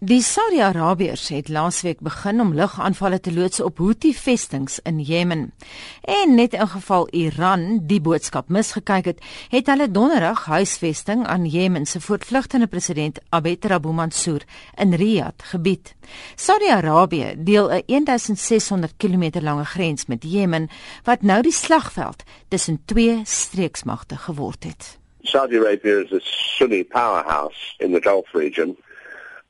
Die Saudi-Arabiërs het laasweek begin om lugaanvalle te loods op Houthi-vestings in Jemen. En net in geval Iran die boodskap misgekyk het, het hulle donderdag huisvesting aan Jemen se voortvlugtende president Abed Rabbu Mansour in Riyadh gebied. Saudi-Arabië deel 'n 1600 km lange grens met Jemen wat nou die slagveld tussen twee streeksmagte geword het. Saudi Arabia is a Sunni powerhouse in the Gulf region.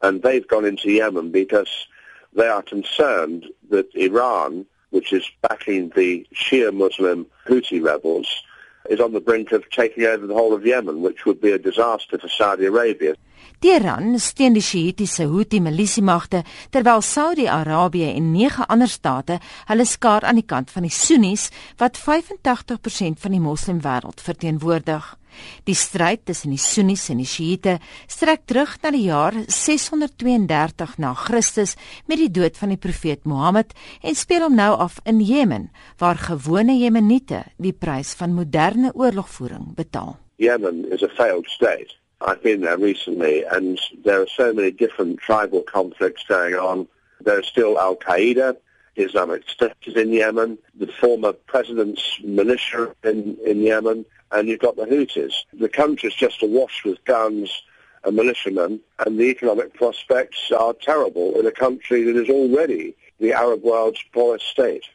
And they've gone into Yemen because they are concerned that Iran, which is backing the Shia Muslim Houthi rebels, is on the brink of taking over the whole of Yemen, which would be a disaster for Saudi Arabia. Teheran steun die Shiïtiese Houthi milisiemagte terwyl Saudi-Arabië en nege ander state hulle skaar aan die kant van die Sunnis wat 85% van die moslimwêreld verteenwoordig. Die stryd tussen die Sunnis en die Sjiite strek terug na die jaar 632 na Christus met die dood van die profeet Mohammed en speel hom nou af in Jemen waar gewone Jemeniete die prys van moderne oorlogvoering betaal. Yemen is a failed state. I've been there recently and there are so many different tribal conflicts going on. There's still Al-Qaeda, Islamic State is in Yemen, the former president's militia in, in Yemen, and you've got the Houthis. The country's just awash with guns and militiamen, and the economic prospects are terrible in a country that is already the Arab world's poorest state.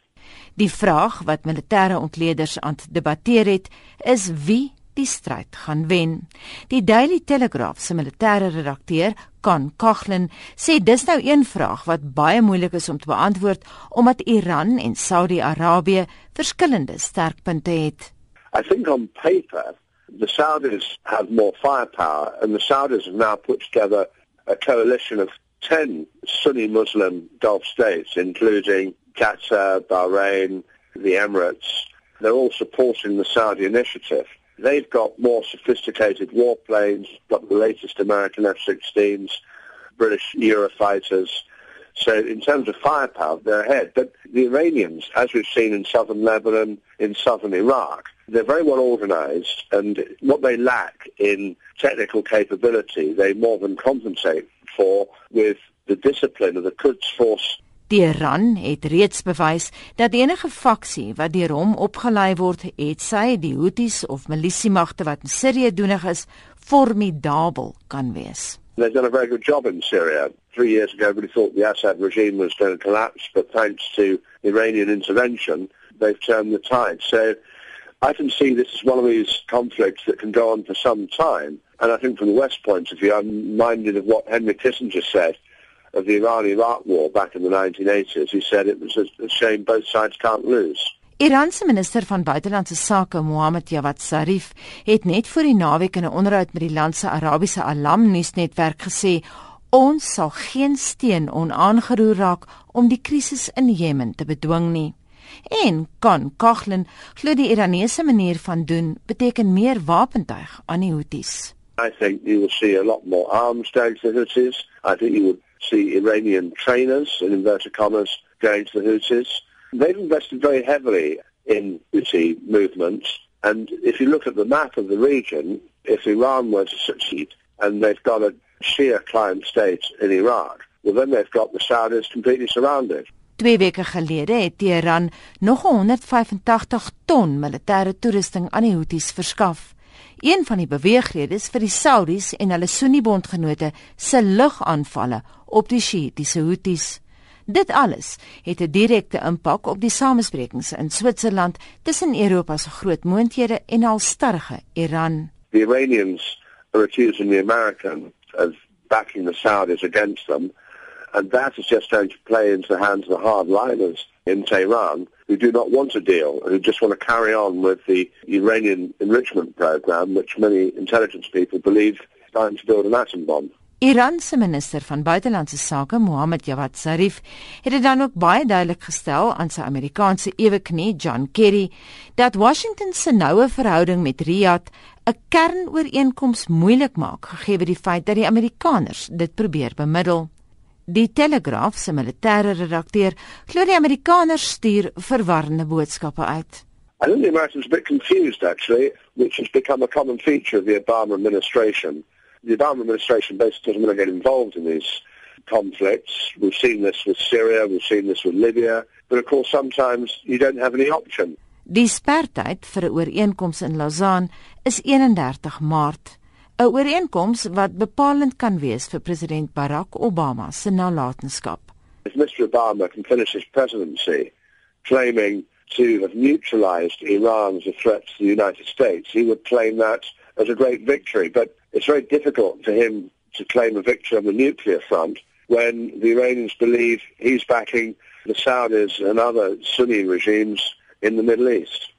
Die vraag wat militêre ontleeders aan debatteer het, is wie die stryd gaan wen. Die Daily Telegraph se militêre redakteur, Kan Kaglen, sê dis nou een vraag wat baie moeilik is om te beantwoord omdat Iran en Saudi-Arabië verskillende sterkpunte het. I think on paper, the Saudis have more firepower, and the Saudis have now put together a coalition of 10 Sunni Muslim Gulf states, including Qatar, Bahrain, the Emirates. They're all supporting the Saudi initiative. They've got more sophisticated warplanes, got the latest American F-16s, British Eurofighters, so in terms of firepower, they're ahead. But the Iranians, as we've seen in southern Lebanon, in southern Iraq, they're very well organized and what they lack in technical capability, they more than compensate for with the discipline of the Quds force. Die Iran het reeds bewys dat enige faksie wat deur hom opgelei word, het sy die Houthis of milisiemagte wat in Sirië doenig is, formidabel kan wees. They've done a very good job in Syria. Three years ago, everybody thought the Assad regime was going to collapse, but thanks to Iranian intervention, they've turned the tide. So I can see this as one of these conflicts that can go on for some time. And I think from the West point of view, I'm reminded of what Henry Kissinger said of the Iran-Iraq war back in the 1980s. He said it was a shame both sides can't lose. Iranse minister van buitelandse sake Mohammed Javad Zarif het net voor die naweek in 'n onderhoud met die land se Arabiese Alam nuusnetwerk gesê ons sal geen steen onaangeroer raak om die krisis in Jemen te bedwing nie. En kan Kaglen glo die Iranese manier van doen beteken meer wapentuig aan die Houthis. I think you will see a lot more arms going to the Houthis. I think you would see Iranian trainers in inverted commas going to the Houthis. They've invested very heavily in Houthi movements, and if you look at the map of the region, if Iran were to succeed and they've got a Shia client state in Iraq, well then they've got the Saudis completely surrounded. Twee weke gelede het Teheran nog 185 ton militêre toerusting aan die Houthis verskaf. Een van die beweegredes vir die Saudis en hulle Sunni-bondgenote se lugaanvalle op die Shiïtiese Houthis. Dit alles het 'n direkte impak op die samesprekings in Switserland tussen Europa se groot moondhede en alstarrige Iran. The Iranians are accusing the Americans of backing the Saudis against them and that is just going to play into the hands of the hardliners in Tehran who do not want a deal and who just want to carry on with the Iranian enrichment program which many intelligence people believe is time to build an atom bomb. Iran se minister van buitelandse sake, Mohammed Javad Zarif, het dit dan ook baie duidelik gestel aan sy Amerikaanse eweknie, John Kerry, dat Washington se noue verhouding met Riyadh 'n kernooreenkoms moeilik maak gegee die feit dat die Amerikaners dit probeer bemiddel. Die Telegraaf se militêre redakteur glo die Amerikaners stuur verwarrende boodskappe uit. I think the Americans are a bit confused actually, which has become a common feature of the Obama administration. the Obama administration basically doesn't want to get involved in these conflicts. We've seen this with Syria, we've seen this with Libya, but of course sometimes you don't have any option. Die sperdatum vir 'n ooreenkoms in Lausanne is 31 Maart, 'n ooreenkoms wat bepalend kan wees vir president Barack Obama se nalatenskap. If Mr Obama can finish his presidency claiming to have neutralized Iran as a threat to the United States, he would claim that as a great victory, but it's very difficult for him to claim a victory on the nuclear front when the Iranians believe he's backing the Saudis and other Sunni regimes in the Middle East.